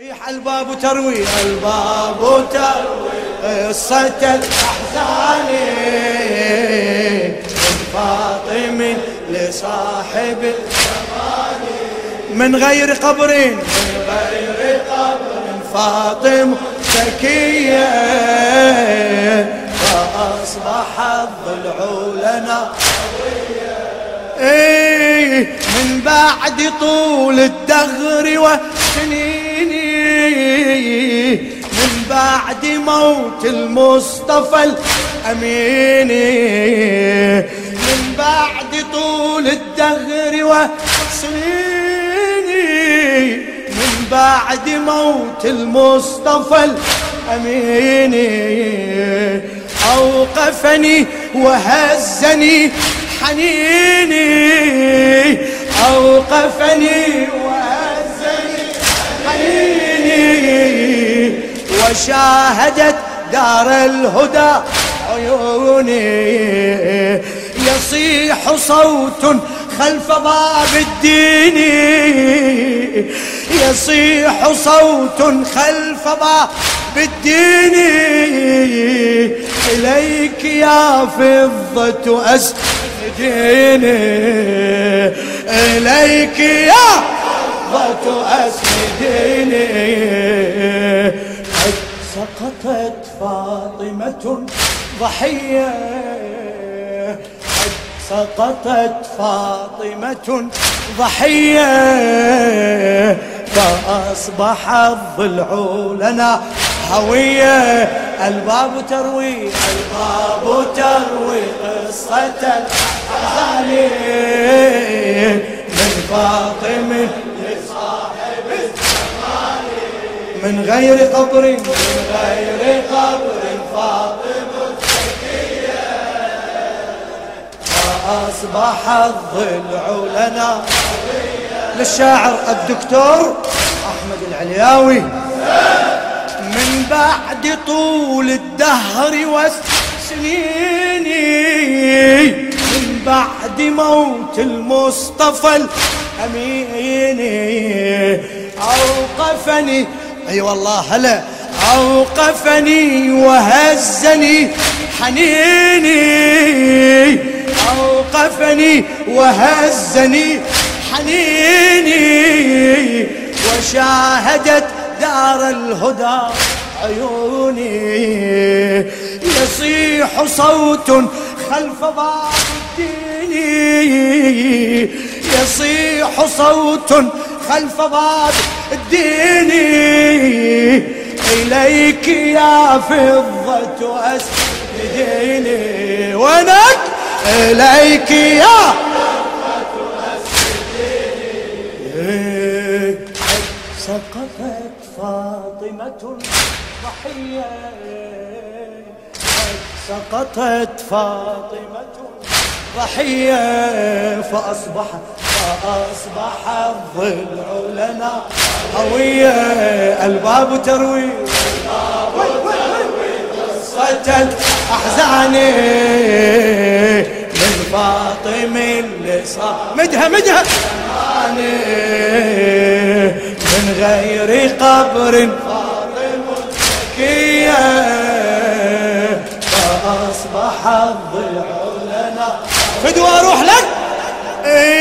طيح الباب تروي الباب تروي قصة الأحزان. من فاطم لصاحب الزمان من غير قبر من غير قبر. فاطم زكية. فأصبح الضلع لنا إيه من بعد طول الدهر وسنين من بعد موت المصطفى الأمين. من بعد طول الدهر وسنين من بعد موت المصطفى الأمين. أوقفني وهزني حنيني. أوقفني وهزني وشاهدت دار الهدى عيوني. يصيح صوت خلف باب الدين. يصيح صوت خلف باب الدين. إليك يا فضة أسجديني إليك يا فضة أسجديني سقطت فاطمة ضحية. قد سقطت فاطمة ضحية. فأصبح الضلع لنا هوية. الباب تروي الباب تروي قصة الأحزان من فاطم من غير قبر. من غير قبر فاطم فأصبح الضلع لنا. للشاعر الدكتور أحمد العلياوي. من بعد طول الدهر والسنين من بعد موت المصطفى الأمين أوقفني أي أيوة والله هلا. أوقفني وهزني حنيني. أوقفني وهزني حنيني. وشاهدت دار الهدى عيوني. يصيح صوت خلف باب الدين. يصيح صوت خلف باب الدين إليك يا فضة أسجديني ونك إليك يا سقطت فاطمة ضحية سقطت فاطمة ضحية فأصبح فأصبح الضلع لنا. هوية الباب تروي. قصة الأحزان من فاطم اللي صار مدها مدها. من غير قبر فاطم زكية فأصبح الضلع لنا. فدوى أروح لك. اي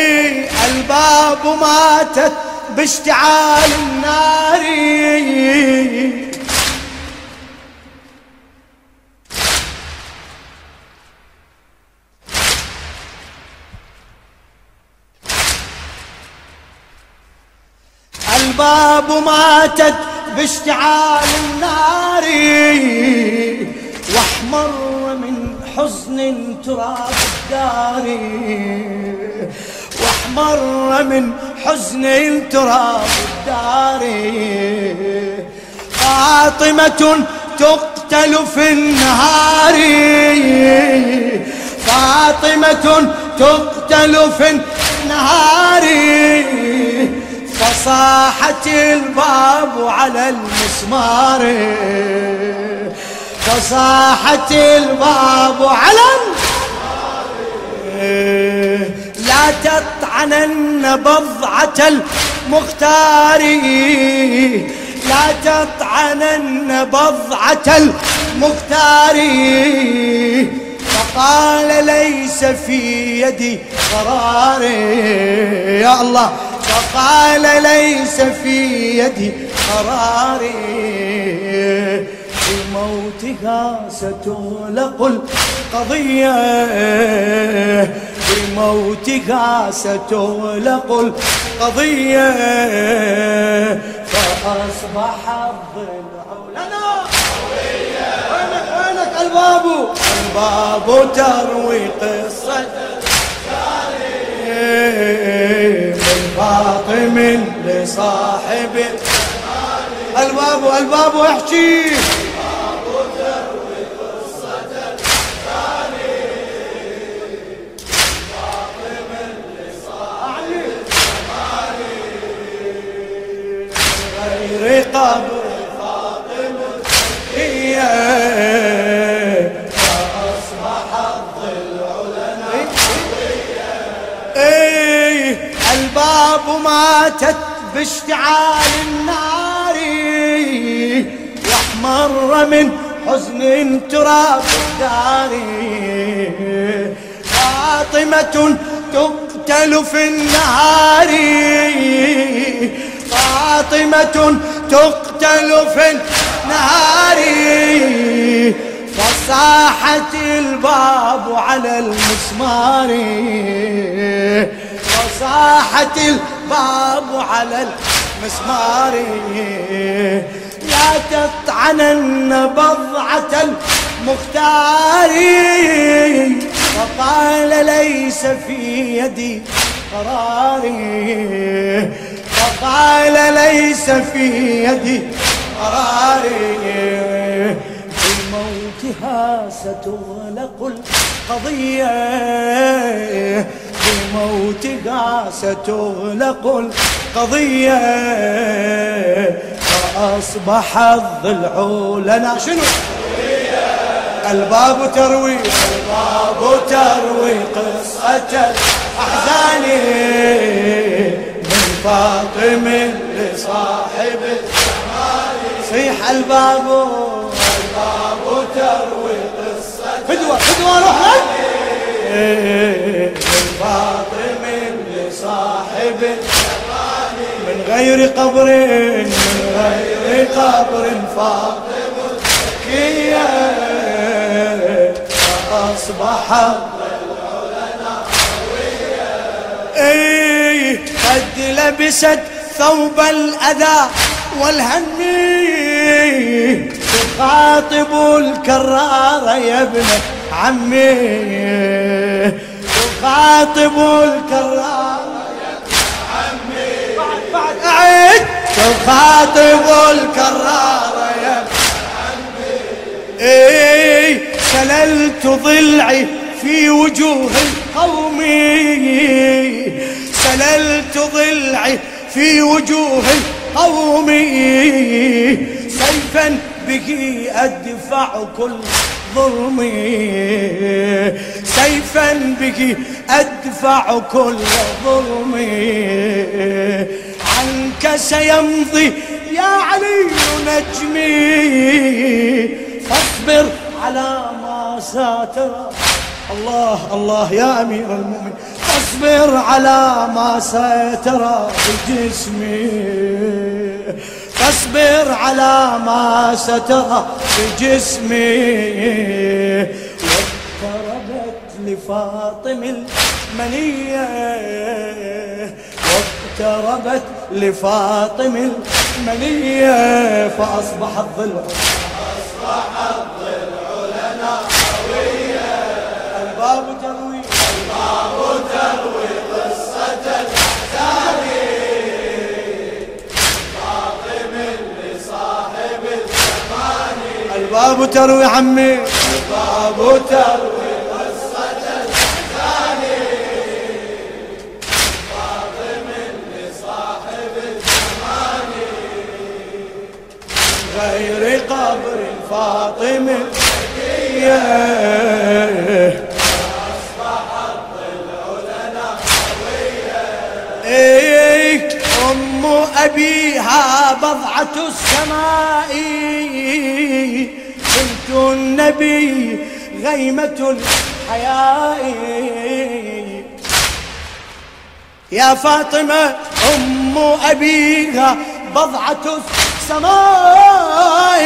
الباب ماتت باشتعال النار. الباب ماتت باشتعال النار. واحمر من حزن تراب الدار. واحمر من حزن تراب الدار فاطمة تقتل في النهار. فاطمة تقتل في النهار. فصاحت الباب على المسمار. فصاحت الباب على المسمار. لا تطعنن بضعة المختار. لا تطعنن بضعة المختار. فقال ليس في يدي قرار. يا الله فقال ليس في يدي قراري بموتها ستغلق القضية. بموتها ستغلق القضية فأصبح الضلع لنا وينك وينك؟ الباب الباب تروي قصة من فاطم لصاحب الباب الباب احكي. ماتت باشتعال النار واحمر من حزن تراب الدار فاطمة تقتل في النهار. فاطمة تقتل في النهار. فصاحت الباب على المسمار. فصاحت الباب على المسمار. لا تطعنن بضعة المختار. فقال ليس في يدي قراري فقال ليس في يدي قراري بموتها ستغلق القضية. بموتها ستغلق القضية فأصبح الضلع لنا. شنو؟ الباب تروي الباب تروي قصة الأحزان فاطم لصاحب الجمال صيح الباب الباب تروي قصة فدوة فدوة روح فاطم لصاحب من غير قبر من غير قبر فاطم زكية فأصبح قد لبست ثوب الأذى والهم تخاطب الكرار يا ابن عمي يا ابن عمي بعد بعد. أعد تخاطب الكرار يا عمي إيه سللت ضلعي في وجوه القوم. سللت ضلعي في وجوه قومي سيفا به أدفع كل ظلمي سيفا به أدفع كل ظلمي. عنك سيمضي يا علي نجمي فاصبر على ما ساتر. الله الله يا أمير المؤمنين فاصبر على ما سترى بجسمي فاصبر على ما سترى بجسمي واقتربت لفاطم المنية. واقتربت لفاطم المنية. فأصبح الظل أصبح الباب تروي عمي. الباب تروي قصة الأحزان فاطم لصاحب الزمان. غير قبر فاطمه إيه أم أبيها بضعة السماء. بنت النبي غيمة الحياء. يا فاطمة أم أبيها بضعة السماء.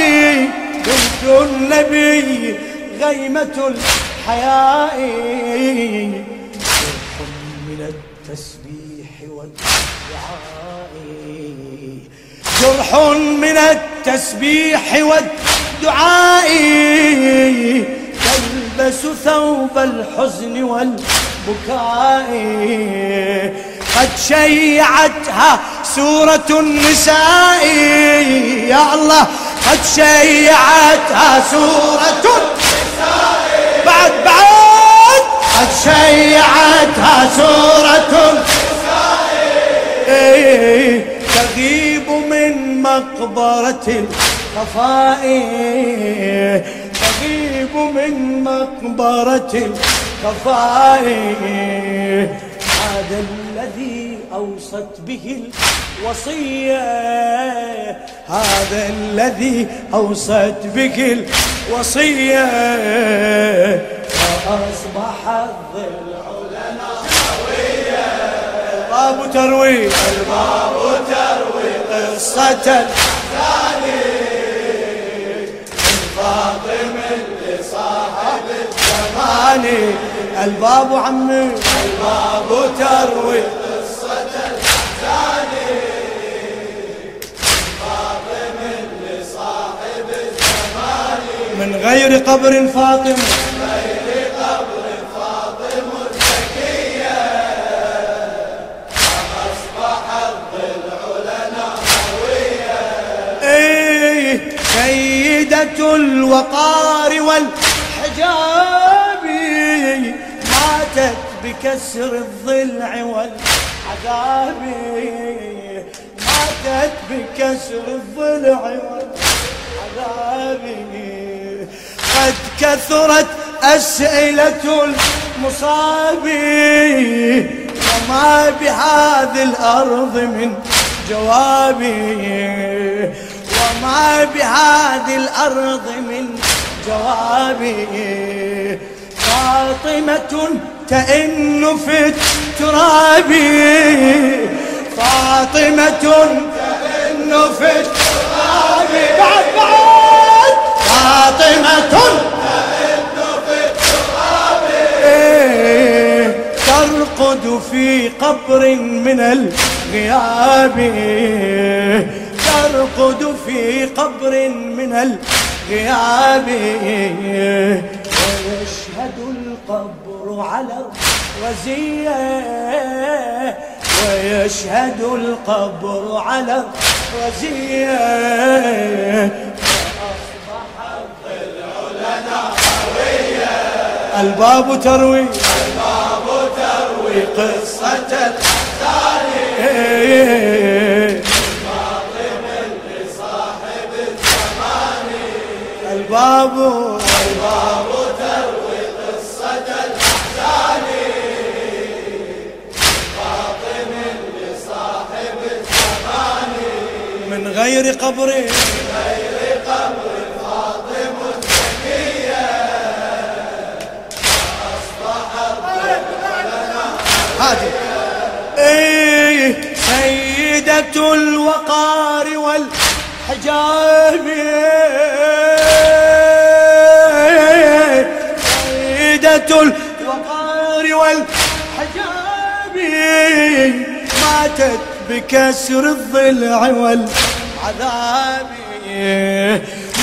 بنت النبي غيمة الحياء. من التسبيح والدعاء. جرح من التسبيح والدعاء. تلبس ثوب الحزن والبكاء. قد شيعتها سورة النساء. يا الله قد شيعتها سورة النساء. بعد بعد. قد شيعتها سورة النساء. تغيب من مقبرة الخفاء تغيب من مقبرة الخفاء هذا الذي أوصت به الوصية هذا الذي أوصت به الوصية. وأصبح الضلع لنا الباب تروي الباب تروي قصة. الثاني الفاطم اللي صاحب الزمان الباب عمي الباب تروي من غير قبر فاطم الوقار والحجاب ماتت بكسر الضلع والعذاب. ماتت بكسر الضلع والعذاب. قد كثرت أسئلة المصاب وما بهذه الأرض من جوابي وما بهذه الأرض من جوابي. فاطمة تئن في التراب. فاطمة تئن في التراب. بعد بعد. فاطمة إيه، ترقد في قبر من الغياب. ترقد في قبر من الغياب. ويشهد القبر على الرزية. ويشهد القبر على الرزية. الباب تروي. الباب تروي قصة الثاني الباب الباب تروي قصة الأحزان فاطم لصاحب الزمان من غير قبر. هذه إيه سيدة الوقار والحجاب ماتت بكسر الضلع والعذاب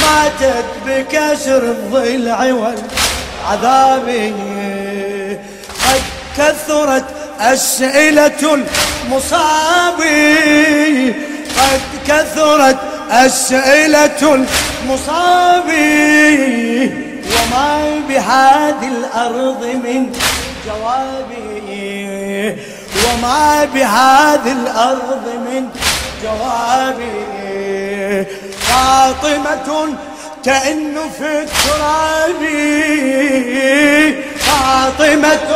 ماتت بكسر الضلع والعذاب قد كثرت أسئلة المصاب قد كثرت أسئلة المصاب وما بهذه الأرض من جوابي. وما بهذه الأرض من جوابي فاطمة تئن في التراب. فاطمة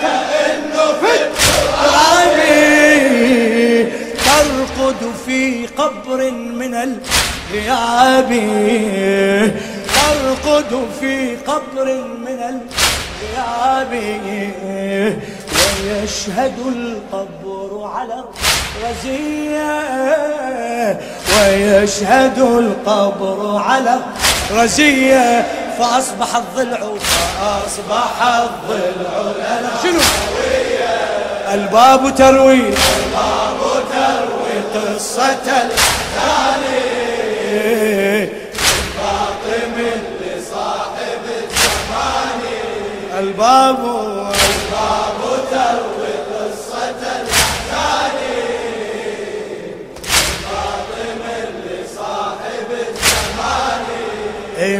تئن في التراب. ترقد في قبر من الغياب. ترقد في قبر من الغياب. ويشهد القبر على الرزية ويشهد القبر على الرزية. فأصبح الضلع فأصبح الضلع لنا. شنو؟ الباب تروي الباب تروي قصة الثاني. فاطم لصاحب الزمان الباب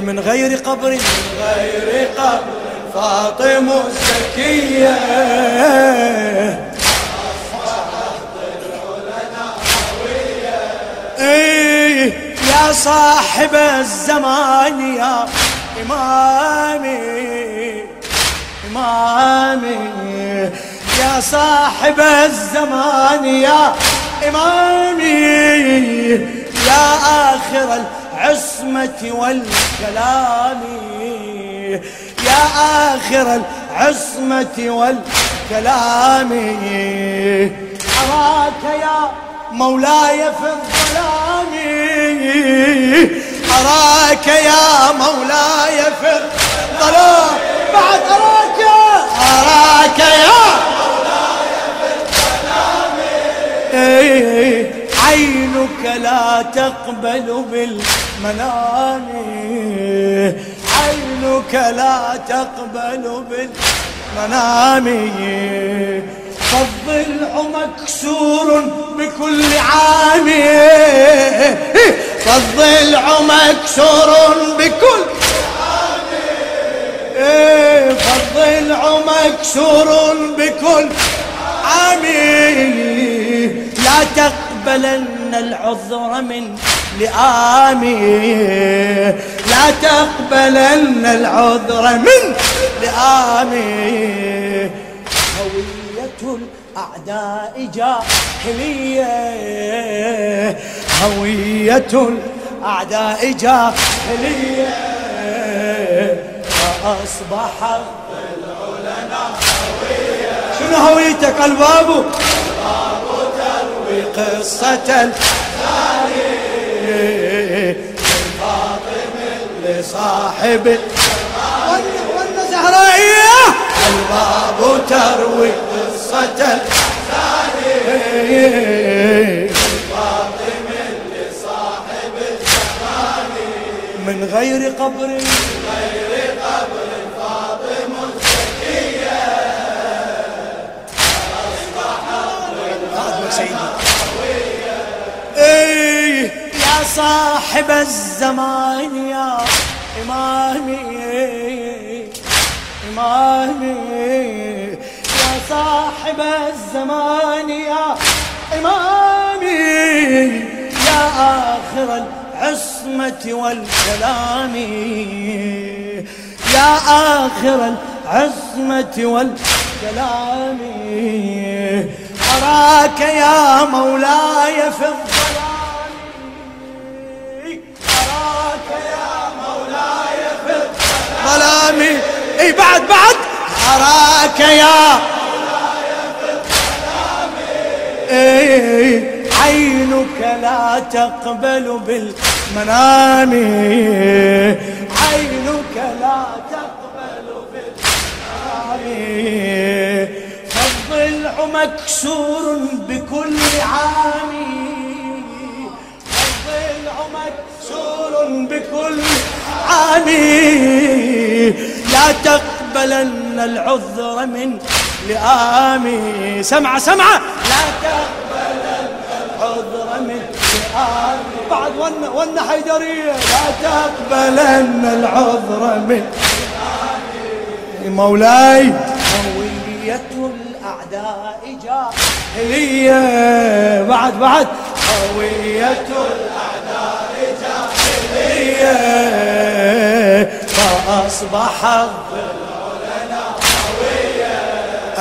من غير قبر. من غير قبر. فاطم الزكية. إيه يا صاحب الزمان يا إمامي. إمامي. يا صاحب الزمان يا إمامي. يا آخر العصمة والكلام. يا آخر العصمة والكلام. أراك يا مولاي في الظلام. أراك يا مولاي في الظلام. بعد أراك أراك يا مولاي في الظلام. عينك لا تقبل بالمنام عينك لا تقبل بالمنام فالضلع مكسور بكل عام. فالضلع مكسور بكل عام. فالضلع مكسور بكل عام. لا تقبلن العذر من لآمي. لا تقبلن العذر من لآمي. هوية الأعداء جاهلية. هوية الأعداء جاهلية. فأصبح العلماء هوية شنو هويتك؟ الباب قصة لصاحب زهرية الباب تروي قصة فاطم لصاحب الزمان من غير قبر غير قبر فاطم الزكية أصبح سيدي صاحب الزمان يا إمامي إمامي. يا صاحب الزمان يا إمامي. يا آخر العصمة والكلام. يا آخر العصمة والكلام. أراك يا مولاي في الظلام ظلامي إي بعد بعد. أراك يا إيه عينك لا تقبل بالمنام. عينك لا تقبل بالمنام. فالضلع مكسور بكل عام. الضلع مكسور بكل عامي لا تقبلن العذر من لآمي سمع سمع. لا تقبلن العذر من لآمي بعد ون ون حيدرية لا تقبلن العذر من لآمي مولاي. هوية الأعداء جاهلية. بعد بعد. هوية الأعداء فأصبح الضلع لنا قوية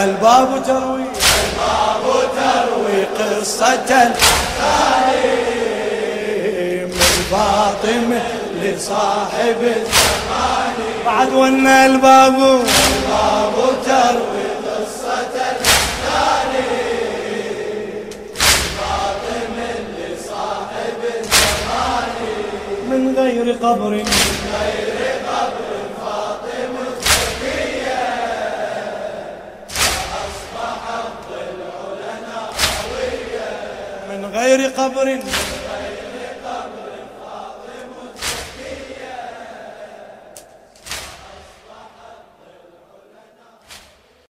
الباب تروي الباب تروي قصة الحكاية فاطمة لصاحب الزمان. بعد ونا البابو البابو تروي غير قبر. من غير قبر. فاطمة ذكية فأصبح الضلع لنا قوية من غير قبر